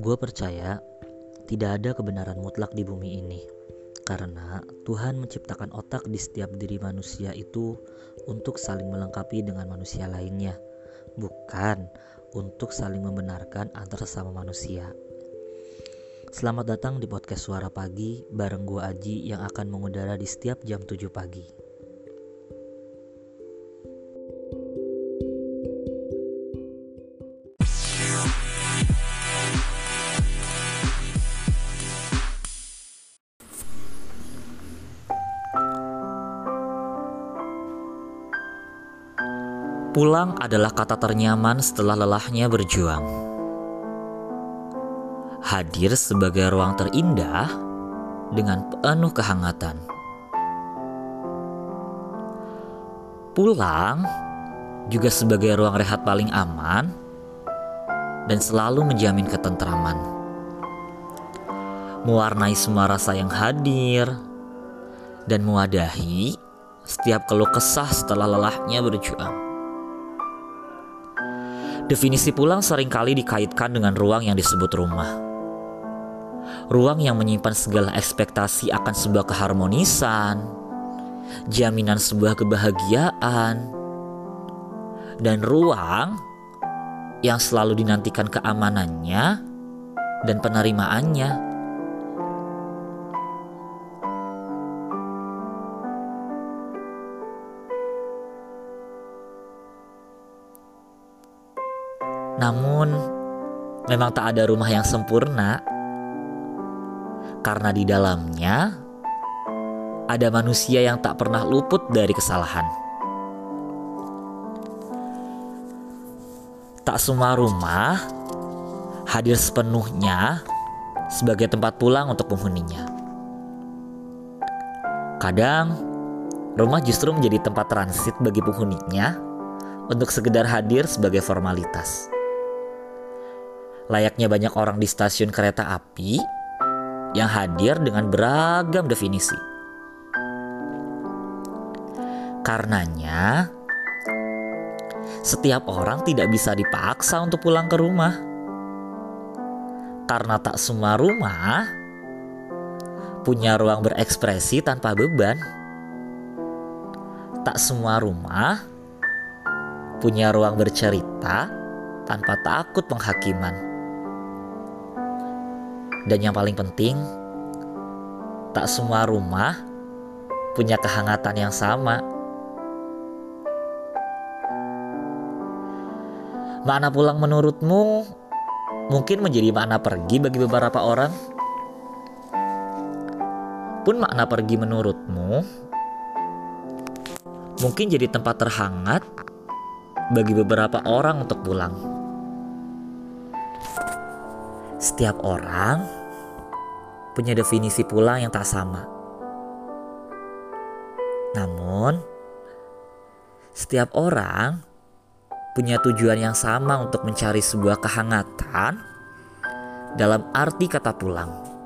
Gue percaya tidak ada kebenaran mutlak di bumi ini, karena Tuhan menciptakan otak di setiap diri manusia itu untuk saling melengkapi dengan manusia lainnya, bukan untuk saling membenarkan antar sesama manusia. Selamat datang di podcast Suara Pagi bareng gue Aji yang akan mengudara di setiap jam 7 pagi. Pulang adalah kata ternyaman setelah lelahnya berjuang. Hadir sebagai ruang terindah dengan penuh kehangatan. Pulang juga sebagai ruang rehat paling aman dan selalu menjamin ketentraman. Mewarnai semua rasa yang hadir dan mewadahi setiap keluh kesah setelah lelahnya berjuang. Definisi pulang sering kali dikaitkan dengan ruang yang disebut rumah. Ruang yang menyimpan segala ekspektasi akan sebuah keharmonisan, jaminan sebuah kebahagiaan, dan ruang yang selalu dinantikan keamanannya dan penerimaannya. Namun, memang tak ada rumah yang sempurna, karena di dalamnya ada manusia yang tak pernah luput dari kesalahan. Tak semua rumah hadir sepenuhnya sebagai tempat pulang untuk penghuninya. Kadang, rumah justru menjadi tempat transit bagi penghuninya untuk sekedar hadir sebagai formalitas layaknya banyak orang di stasiun kereta api yang hadir dengan beragam definisi. Karenanya, setiap orang tidak bisa dipaksa untuk pulang ke rumah. Karena tak semua rumah punya ruang berekspresi tanpa beban. Tak semua rumah punya ruang bercerita tanpa takut penghakiman. Dan yang paling penting, tak semua rumah punya kehangatan yang sama. Makna pulang menurutmu mungkin menjadi makna pergi bagi beberapa orang? Pun makna pergi menurutmu mungkin jadi tempat terhangat bagi beberapa orang untuk pulang. Setiap orang punya definisi pulang yang tak sama. Namun, setiap orang punya tujuan yang sama untuk mencari sebuah kehangatan dalam arti kata pulang.